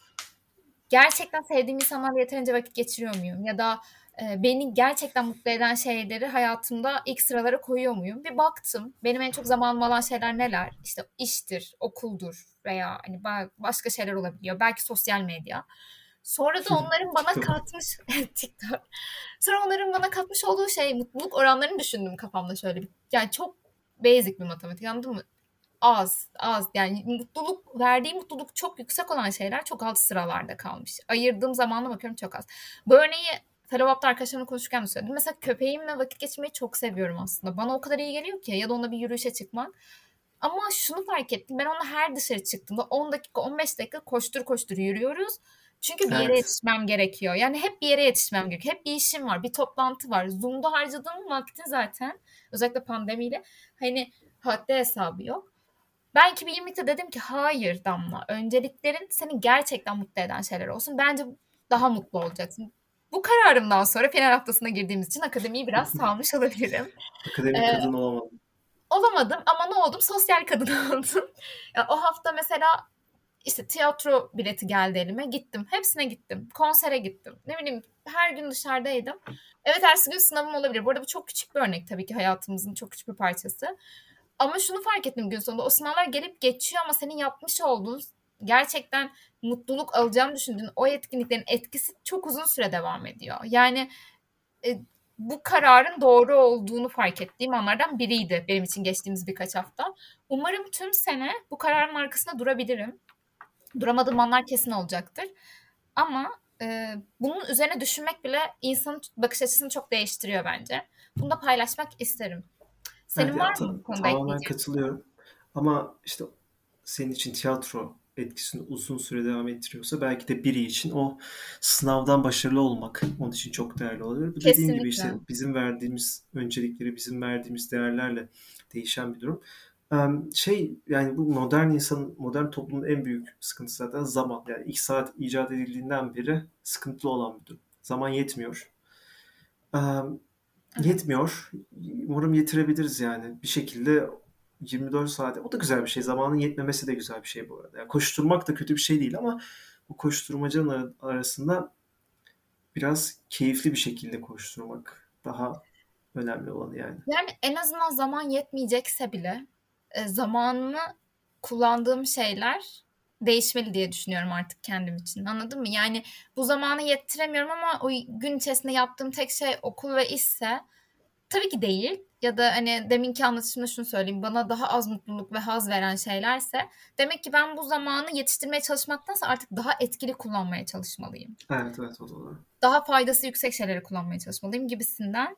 Gerçekten sevdiğim insanlarla yeterince vakit geçiriyor muyum? Ya da beni gerçekten mutlu eden şeyleri hayatımda ilk sıralara koyuyor muyum? Bir baktım. Benim en çok zamanım alan şeyler neler? İşte iştir, okuldur veya hani başka şeyler olabiliyor. Belki sosyal medya. Sonra da onların bana katmış TikTok. Sonra onların bana katmış olduğu şey mutluluk oranlarını düşündüm kafamda şöyle bir. Yani çok basic bir matematik anladın mı? Az, az. Yani mutluluk, verdiği mutluluk çok yüksek olan şeyler çok alt sıralarda kalmış. Ayırdığım zamanla bakıyorum çok az. Bu örneği Fellow arkadaşlarımla konuşurken de söyledim. Mesela köpeğimle vakit geçirmeyi çok seviyorum aslında. Bana o kadar iyi geliyor ki ya da onunla bir yürüyüşe çıkmak. Ama şunu fark ettim. Ben onunla her dışarı çıktığımda 10 dakika 15 dakika koştur koştur yürüyoruz. Çünkü bir yere evet. yetişmem gerekiyor. Yani hep bir yere yetişmem gerekiyor. Hep bir işim var, bir toplantı var. Zoom'da harcadığım vakti zaten özellikle pandemiyle hani haddi hesabı yok. Ben 2020'de dedim ki hayır Damla. Önceliklerin seni gerçekten mutlu eden şeyler olsun. Bence daha mutlu olacaksın bu kararımdan sonra final haftasına girdiğimiz için akademiyi biraz salmış olabilirim. Akademi ee, kadın olamadım. Olamadım ama ne oldum? Sosyal kadın oldum. yani o hafta mesela işte tiyatro bileti geldi elime. Gittim. Hepsine gittim. Konsere gittim. Ne bileyim her gün dışarıdaydım. Evet ertesi gün sınavım olabilir. Bu arada bu çok küçük bir örnek tabii ki hayatımızın çok küçük bir parçası. Ama şunu fark ettim gün sonunda. O sınavlar gelip geçiyor ama senin yapmış olduğun gerçekten mutluluk alacağını düşündüğün o etkinliklerin etkisi çok uzun süre devam ediyor. Yani e, bu kararın doğru olduğunu fark ettiğim anlardan biriydi benim için geçtiğimiz birkaç hafta. Umarım tüm sene bu kararın arkasında durabilirim. Duramadığım anlar kesin olacaktır. Ama e, bunun üzerine düşünmek bile insanın bakış açısını çok değiştiriyor bence. Bunu da paylaşmak isterim. Senin evet, var mı bu konuda Tamamen katılıyorum. Ama işte senin için tiyatro etkisini uzun süre devam ettiriyorsa belki de biri için o sınavdan başarılı olmak onun için çok değerli olabilir. Bu dediğim gibi işte bizim verdiğimiz öncelikleri, bizim verdiğimiz değerlerle değişen bir durum. Şey yani bu modern insan, modern toplumun en büyük sıkıntısı zaten zaman. Yani ilk saat icat edildiğinden beri sıkıntılı olan bir durum. Zaman yetmiyor. Yetmiyor. Umarım yetirebiliriz yani. Bir şekilde 24 saat. O da güzel bir şey. Zamanın yetmemesi de güzel bir şey bu arada. Yani koşturmak da kötü bir şey değil ama bu koşturmacanın arasında biraz keyifli bir şekilde koşturmak daha önemli olan yani. Yani en azından zaman yetmeyecekse bile e, zamanımı kullandığım şeyler değişmeli diye düşünüyorum artık kendim için. Anladın mı? Yani bu zamanı yettiremiyorum ama o gün içerisinde yaptığım tek şey okul ve işse tabii ki değil. Ya da hani deminki anlatışımda şunu söyleyeyim. Bana daha az mutluluk ve haz veren şeylerse demek ki ben bu zamanı yetiştirmeye çalışmaktansa artık daha etkili kullanmaya çalışmalıyım. Evet evet o da Daha faydası yüksek şeyleri kullanmaya çalışmalıyım gibisinden.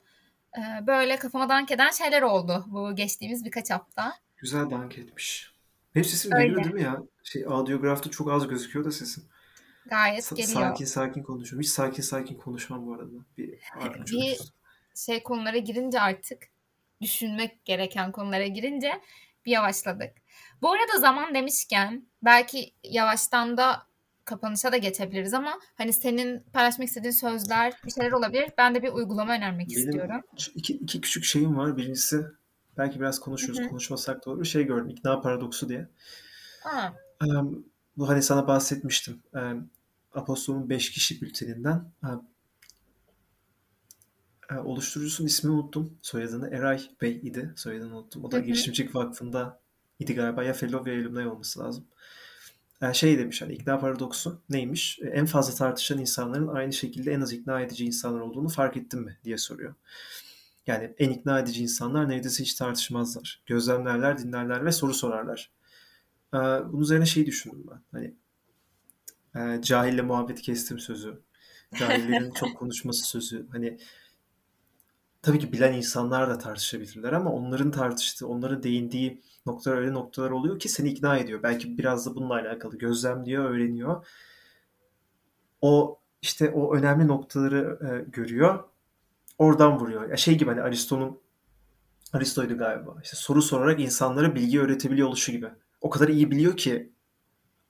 Böyle kafama dank eden şeyler oldu bu geçtiğimiz birkaç hafta. Güzel dank etmiş. Benim sesim Öyle. geliyor değil mi ya? Şey audiografta çok az gözüküyor da sesim. Gayet Sa- geliyor. Sakin sakin konuşuyorum. Hiç sakin sakin konuşmam bu arada. Bir, bir şey konulara girince artık düşünmek gereken konulara girince bir yavaşladık. Bu arada zaman demişken belki yavaştan da kapanışa da geçebiliriz ama hani senin paylaşmak istediğin sözler bir şeyler olabilir. Ben de bir uygulama önermek Benim istiyorum. Iki, iki küçük şeyim var. Birincisi belki biraz konuşuruz. Hı-hı. Konuşmasak da olur. Bir şey gördüm. İkna paradoksu diye. Aa. Um, bu hani sana bahsetmiştim. Um, Apostol'un 5 kişi bülteninden. Um, oluşturucusunun ismini unuttum. Soyadını Eray Bey idi. Soyadını unuttum. O da Girişimcilik Vakfı'nda idi galiba. Ya Fellow ya Alumni olması lazım. Yani şey demiş hani ikna paradoksu neymiş? En fazla tartışan insanların aynı şekilde en az ikna edici insanlar olduğunu fark ettin mi diye soruyor. Yani en ikna edici insanlar neredeyse hiç tartışmazlar. Gözlemlerler, dinlerler ve soru sorarlar. Ee, bunun üzerine şey düşündüm ben. Hani e, cahille muhabbet kestim sözü. Cahillerin çok konuşması sözü. Hani tabii ki bilen insanlar da tartışabilirler ama onların tartıştığı, onların değindiği noktalar öyle noktalar oluyor ki seni ikna ediyor. Belki biraz da bununla alakalı gözlemliyor, öğreniyor. O işte o önemli noktaları e, görüyor. Oradan vuruyor. Ya şey gibi hani Aristo'nun Aristo'ydu galiba. İşte soru sorarak insanlara bilgi öğretebiliyor oluşu gibi. O kadar iyi biliyor ki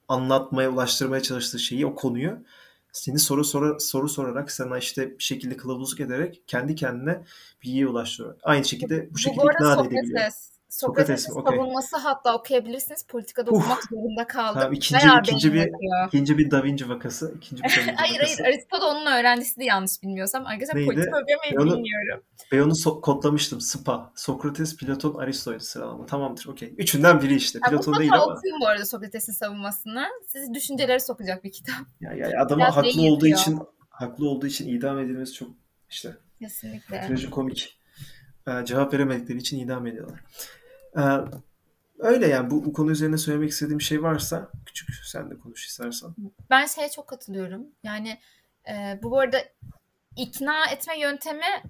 anlatmaya, ulaştırmaya çalıştığı şeyi, o konuyu seni soru soru, soru sorarak sana işte bir şekilde kılavuzluk ederek kendi kendine bilgiye ulaştırıyor. Aynı şekilde bu şekilde bu ikna edebiliyor. Sokrates'in okay. savunması hatta okuyabilirsiniz. Politikada Uf. okumak zorunda kaldım. Tamam, ikinci, Bayağı ikinci bir, ikinci bir Da Vinci vakası. İkinci bir da Vinci hayır vakası. hayır Aristo onun öğrencisi de yanlış bilmiyorsam. Arkadaşlar Neydi? politika okuyamayı ben bilmiyorum. Ben onu so- kodlamıştım. Spa. Sokrates, Platon, Aristo'ydu sıralama. Tamamdır okey. Üçünden biri işte. Platon değil ama. okuyun bu arada Sokrates'in savunmasını. Sizi düşünceleri sokacak bir kitap. Ya, ya adama Biraz haklı olduğu yapıyor. için haklı olduğu için idam edilmesi çok işte. Kesinlikle. Trajikomik. Ee, cevap veremedikleri için idam ediyorlar. Ee, öyle yani bu, bu konu üzerine söylemek istediğim şey varsa küçük sen de konuş istersen. Ben şeye çok katılıyorum. Yani e, bu arada ikna etme yöntemi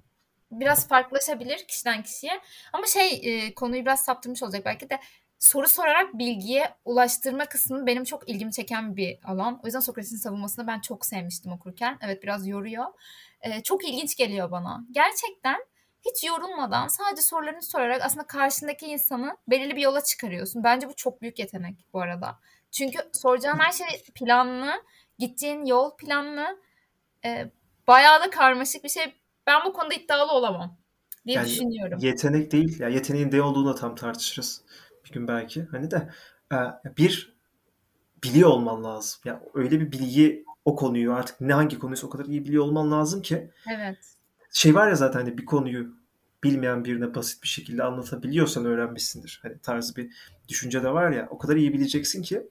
biraz farklılaşabilir kişiden kişiye. Ama şey e, konuyu biraz saptırmış olacak belki de soru sorarak bilgiye ulaştırma kısmı benim çok ilgimi çeken bir alan. O yüzden Sokrates'in savunmasını ben çok sevmiştim okurken. Evet biraz yoruyor. E, çok ilginç geliyor bana. Gerçekten hiç yorulmadan sadece sorularını sorarak aslında karşındaki insanı belirli bir yola çıkarıyorsun. Bence bu çok büyük yetenek bu arada. Çünkü soracağın her şey planlı, gittiğin yol planlı. E, bayağı da karmaşık bir şey. Ben bu konuda iddialı olamam diye yani düşünüyorum. Yetenek değil. Ya yeteneğin ne olduğunu da tam tartışırız bir gün belki. Hani de e, bir biliyor olman lazım. Ya öyle bir bilgi o konuyu artık ne hangi konuysa o kadar iyi biliyor olman lazım ki. Evet şey var ya zaten hani bir konuyu bilmeyen birine basit bir şekilde anlatabiliyorsan öğrenmişsindir. Hani tarzı bir düşünce de var ya o kadar iyi bileceksin ki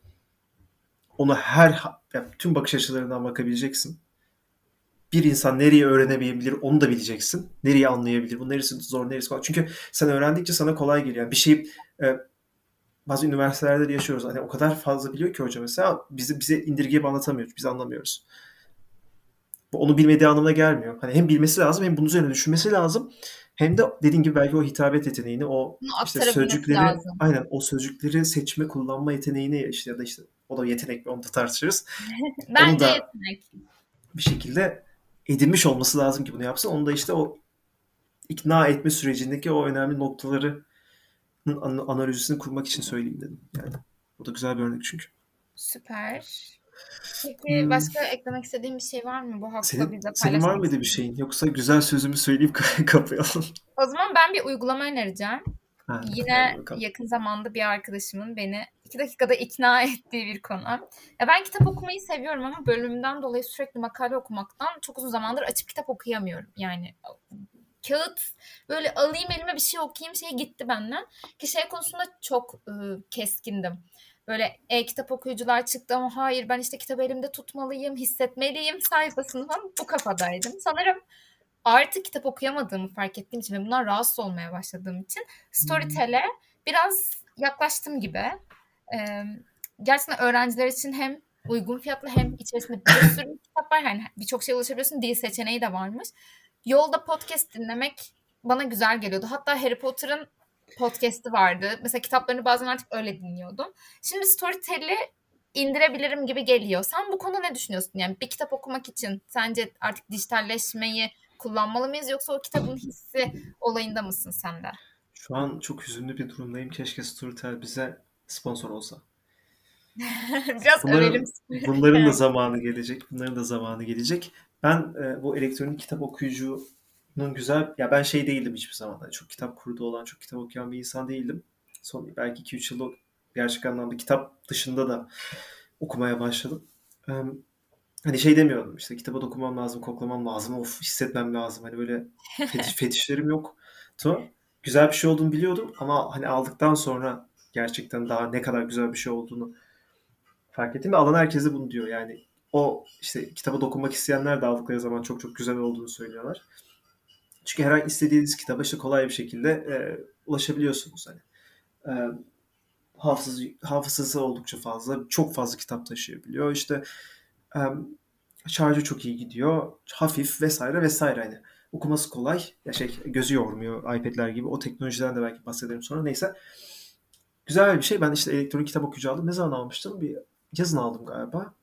onu her yani tüm bakış açılarından bakabileceksin. Bir insan nereye öğrenebilir onu da bileceksin. Nereye anlayabilir, bu neresi zor, neresi kolay. Çünkü sen öğrendikçe sana kolay geliyor. Yani bir şey e, bazı üniversitelerde de yaşıyoruz. Hani o kadar fazla biliyor ki hoca mesela bizi bize indirgeyip anlatamıyoruz. Biz anlamıyoruz. Bu onu bilmediği anlamına gelmiyor. Hani hem bilmesi lazım hem bunun üzerine düşünmesi lazım. Hem de dediğin gibi belki o hitabet yeteneğini, o işte sözcükleri, lazım. aynen o sözcükleri seçme, kullanma yeteneğini işte ya da işte o da yetenek mi onu da tartışırız. Bence onu da yetenek. Bir şekilde edinmiş olması lazım ki bunu yapsın. Onu da işte o ikna etme sürecindeki o önemli noktaları analojisini kurmak için söyleyeyim dedim. Yani o da güzel bir örnek çünkü. Süper. Peki hmm. başka eklemek istediğin bir şey var mı bu hafta senin, bize Senin var mıydı bir şeyin? Yoksa güzel sözümü söyleyip kapayalım. O zaman ben bir uygulama önereceğim. Ha, Yine yakın zamanda bir arkadaşımın beni iki dakikada ikna ettiği bir konu. Ya ben kitap okumayı seviyorum ama bölümümden dolayı sürekli makale okumaktan çok uzun zamandır açıp kitap okuyamıyorum. Yani kağıt böyle alayım elime bir şey okuyayım şey gitti benden. Ki şey konusunda çok ıı, keskindim. Böyle e-kitap okuyucular çıktı ama hayır ben işte kitabı elimde tutmalıyım, hissetmeliyim sayfasını falan bu kafadaydım. Sanırım artık kitap okuyamadığımı fark ettiğim için ve bundan rahatsız olmaya başladığım için Storytel'e biraz yaklaştım gibi. Ee, gerçekten öğrenciler için hem uygun fiyatlı hem içerisinde bir sürü kitap var. Yani birçok şey ulaşabiliyorsun. Dil seçeneği de varmış. Yolda podcast dinlemek bana güzel geliyordu. Hatta Harry Potter'ın podcast'i vardı. Mesela kitaplarını bazen artık öyle dinliyordum. Şimdi Storytel'i indirebilirim gibi geliyor. Sen bu konuda ne düşünüyorsun? Yani bir kitap okumak için sence artık dijitalleşmeyi kullanmalı mıyız yoksa o kitabın hissi olayında mısın sen de? Şu an çok hüzünlü bir durumdayım. Keşke Storytel bize sponsor olsa. Biraz bunların, övelim. bunların da zamanı gelecek. Bunların da zamanı gelecek. Ben e, bu elektronik kitap okuyucunun güzel ya ben şey değildim hiçbir zaman. Yani çok kitap kurdu olan, çok kitap okuyan bir insan değildim. Son belki 2-3 yılda gerçek anlamda kitap dışında da okumaya başladım. Ee, hani şey demiyordum işte kitaba dokunmam lazım, koklamam lazım, of hissetmem lazım. Hani böyle fetiş, fetişlerim yok. To, güzel bir şey olduğunu biliyordum ama hani aldıktan sonra gerçekten daha ne kadar güzel bir şey olduğunu fark ettim ve alan herkese bunu diyor. Yani o işte kitaba dokunmak isteyenler de aldıkları zaman çok çok güzel olduğunu söylüyorlar. Çünkü her an istediğiniz kitaba işte kolay bir şekilde e, ulaşabiliyorsunuz. Hani. E, hafızası, hafızası oldukça fazla. Çok fazla kitap taşıyabiliyor. İşte e, şarjı çok iyi gidiyor. Hafif vesaire vesaire. Hani okuması kolay. Ya şey gözü yormuyor iPad'ler gibi. O teknolojiden de belki bahsederim sonra. Neyse. Güzel bir şey. Ben işte elektronik kitap okuyucu aldım. Ne zaman almıştım? Bir yazın aldım galiba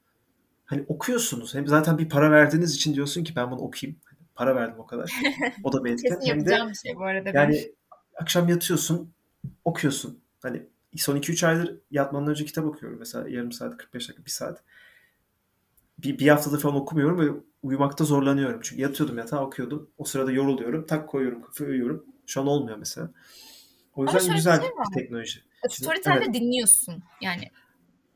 hani okuyorsunuz. Hem zaten bir para verdiğiniz için diyorsun ki ben bunu okuyayım. Para verdim o kadar. O da bir etken. Hem de bir şey bu arada. Yani ben. akşam yatıyorsun, okuyorsun. Hani son 2-3 aydır yatmadan önce kitap okuyorum. Mesela yarım saat, 45 dakika, bir saat. Bir, bir haftadır falan okumuyorum ve uyumakta zorlanıyorum. Çünkü yatıyordum yatağa okuyordum. O sırada yoruluyorum. Tak koyuyorum kafayı uyuyorum. Şu an olmuyor mesela. O yüzden güzel bir, şey bir teknoloji. Storytel'de evet. dinliyorsun. Yani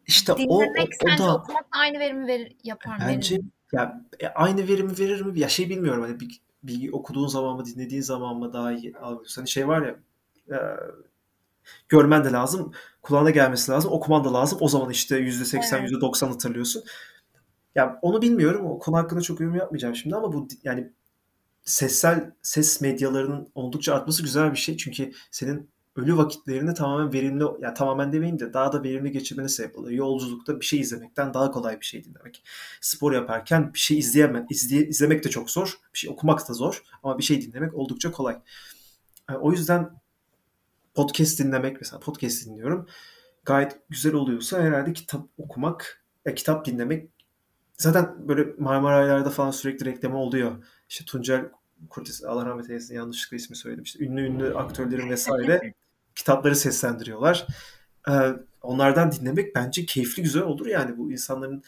işte Dinlemek o, o, o da okumak aynı verimi verir, yapar mı? Bence verir. Ya e, aynı verimi verir mi? Ya şey bilmiyorum hani bir, bir okuduğun zaman mı dinlediğin zaman mı daha iyi algılıyorsun. Hani şey var ya e, görmen de lazım, kulağına gelmesi lazım, okuman da lazım. O zaman işte %80, evet. %90 hatırlıyorsun. Ya onu bilmiyorum. O konu hakkında çok yorum yapmayacağım şimdi ama bu yani sessel ses medyalarının oldukça artması güzel bir şey. Çünkü senin ölü vakitlerini tamamen verimli, ya yani tamamen demeyeyim de daha da verimli geçirmene sebep oluyor. Yolculukta bir şey izlemekten daha kolay bir şey dinlemek. Spor yaparken bir şey izleyemem, izleye, izlemek de çok zor. Bir şey okumak da zor ama bir şey dinlemek oldukça kolay. Yani o yüzden podcast dinlemek mesela podcast dinliyorum. Gayet güzel oluyorsa herhalde kitap okumak, ya kitap dinlemek zaten böyle Marmaraylar'da falan sürekli reklamı oluyor. İşte Tuncel Kurtis Allah rahmet eylesin yanlışlıkla ismi söyledim. İşte ünlü ünlü aktörlerin vesaire kitapları seslendiriyorlar. Ee, onlardan dinlemek bence keyifli güzel olur yani bu insanların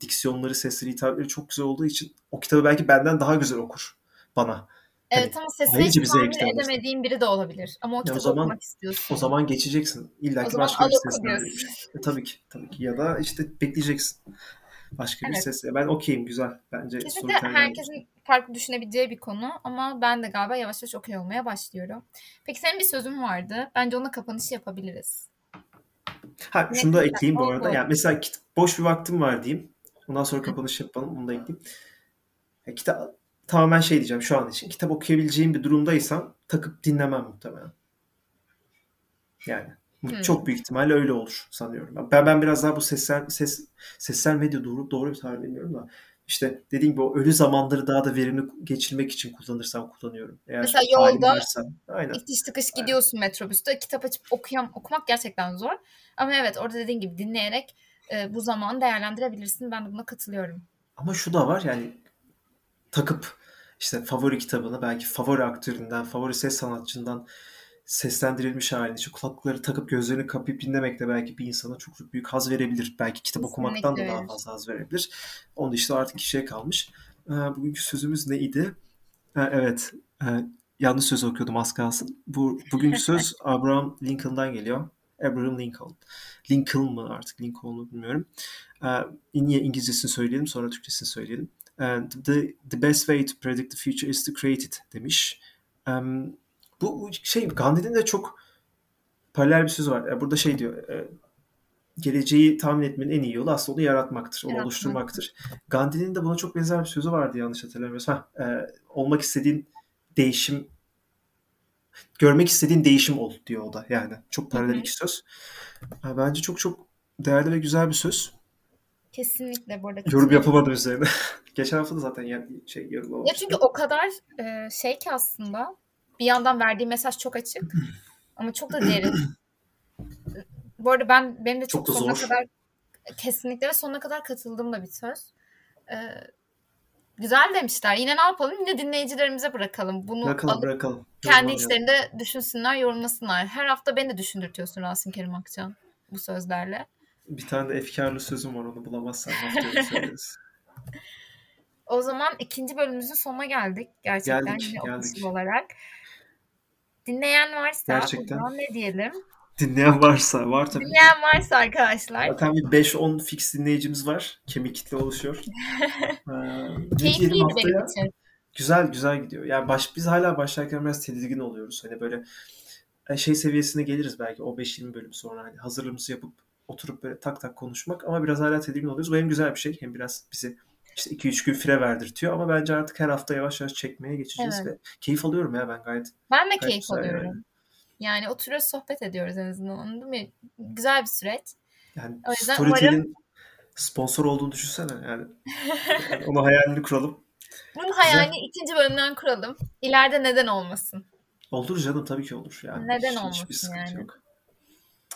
diksiyonları, sesleri, hitapları çok güzel olduğu için o kitabı belki benden daha güzel okur bana. Evet hani, ama sesini hiç tahmin edemediğin biri de olabilir. Ama o kitabı o zaman, okumak istiyorsun. O zaman geçeceksin. İlla ki başka bir seslendirir. E, tabii ki. Tabii ki. Ya da işte bekleyeceksin. Başka evet. bir ses. Ben okeyim güzel. Bence Kesinlikle herkesin farklı düşünebileceği bir konu ama ben de galiba yavaş yavaş okey olmaya başlıyorum. Peki senin bir sözün vardı. Bence ona kapanış yapabiliriz. Ha, şunu da ekleyeyim bu arada. Yani mesela boş bir vaktim var diyeyim. Ondan sonra kapanış yapalım. Onu da ekleyeyim. Ya, kitap tamamen şey diyeceğim şu an için. Kitap okuyabileceğim bir durumdaysam takıp dinlemem muhtemelen. Yani hmm. çok büyük ihtimalle öyle olur sanıyorum. Ben ben biraz daha bu sesler ses sesler medya doğru doğru bir tabir bilmiyorum da işte dediğim gibi o ölü zamanları daha da verimli geçirmek için kullanırsam kullanıyorum. Eğer Mesela yolda varsa, aynen. itiş tıkış gidiyorsun aynen. metrobüste kitap açıp okuyam, okumak gerçekten zor. Ama evet orada dediğin gibi dinleyerek e, bu zamanı değerlendirebilirsin. Ben de buna katılıyorum. Ama şu da var yani takıp işte favori kitabını belki favori aktöründen, favori ses sanatçından seslendirilmiş halini işte kulaklıkları takıp gözlerini kapayıp dinlemek de belki bir insana çok çok büyük haz verebilir. Belki kitap Kesinlikle. okumaktan da daha fazla haz verebilir. Onu işte artık kişiye kalmış. Ee, bugünkü sözümüz neydi? Ha, evet. E, yanlış söz okuyordum az kalsın. Bu, bugünkü söz Abraham Lincoln'dan geliyor. Abraham Lincoln. Lincoln mı artık Lincoln mu bilmiyorum. Ee, niye İngilizcesini söyleyelim sonra Türkçesini söyleyelim. And the, the best way to predict the future is to create it demiş. Um, bu şey Gandhi'nin de çok paralel bir sözü var. Burada şey diyor. E, geleceği tahmin etmenin en iyi yolu aslında onu yaratmaktır, onu Yaratmak. oluşturmaktır. Gandhi'nin de buna çok benzer bir sözü vardı yanlış hatırlamıyorsam. Ha, e, olmak istediğin değişim görmek istediğin değişim ol diyor o da yani. Çok paralel iki söz. Bence çok çok değerli ve güzel bir söz. Kesinlikle burada. Yorum yapamadım üzerine. Geçen hafta da zaten yani şey yorum Ya çünkü o kadar e, şey ki aslında bir yandan verdiği mesaj çok açık ama çok da derin. Bu arada ben benim de çok, çok sonuna zor. kadar kesinlikle ve sonuna kadar katıldığım da bir söz. Ee, güzel demişler. Yine ne yapalım? Yine dinleyicilerimize bırakalım. Bunu bırakalım, alıp bırakalım. kendi içlerinde düşünsünler, yorumlasınlar. Her hafta beni de düşündürtüyorsun Rasim Kerim Akçan bu sözlerle. Bir tane de efkarlı sözüm var onu bulamazsan haftaya söyleriz. o zaman ikinci bölümümüzün sonuna geldik. Gerçekten geldik, yine geldik. olarak. Dinleyen varsa Gerçekten. ne diyelim? Dinleyen varsa var tabii. Dinleyen varsa arkadaşlar. Zaten bir 5-10 fix dinleyicimiz var. Kemik kitle oluşuyor. ee, Keyifliydi benim için. Güzel güzel gidiyor. Yani baş, biz hala başlarken biraz tedirgin oluyoruz. Hani böyle e, şey seviyesine geliriz belki o 5-20 bölüm sonra hani hazırlığımızı yapıp oturup böyle tak tak konuşmak ama biraz hala tedirgin oluyoruz. Bu hem güzel bir şey hem biraz bizi işte 2-3 gün fire verdirtiyor ama bence artık her hafta yavaş yavaş çekmeye geçeceğiz evet. ve keyif alıyorum ya ben gayet. Ben de keyif alıyorum. Yani. yani oturuyoruz sohbet ediyoruz en azından anladın mı? Güzel bir süreç. Yani o yüzden Storytel'in umarım... sponsor olduğunu düşünsene yani. yani onu hayalini kuralım. Bunun hayalini Güzel. ikinci bölümden kuralım. İleride neden olmasın? Olur canım tabii ki olur. Yani neden hiç, olmasın yani? Yok.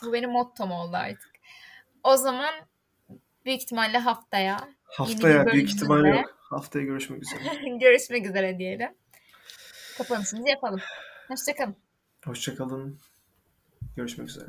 Bu benim mottom oldu artık. O zaman büyük ihtimalle haftaya Haftaya büyük ihtimal yok. Haftaya görüşmek üzere. görüşmek üzere diyelim. Kapanışımızı yapalım. Hoşçakalın. Hoşçakalın. Görüşmek üzere.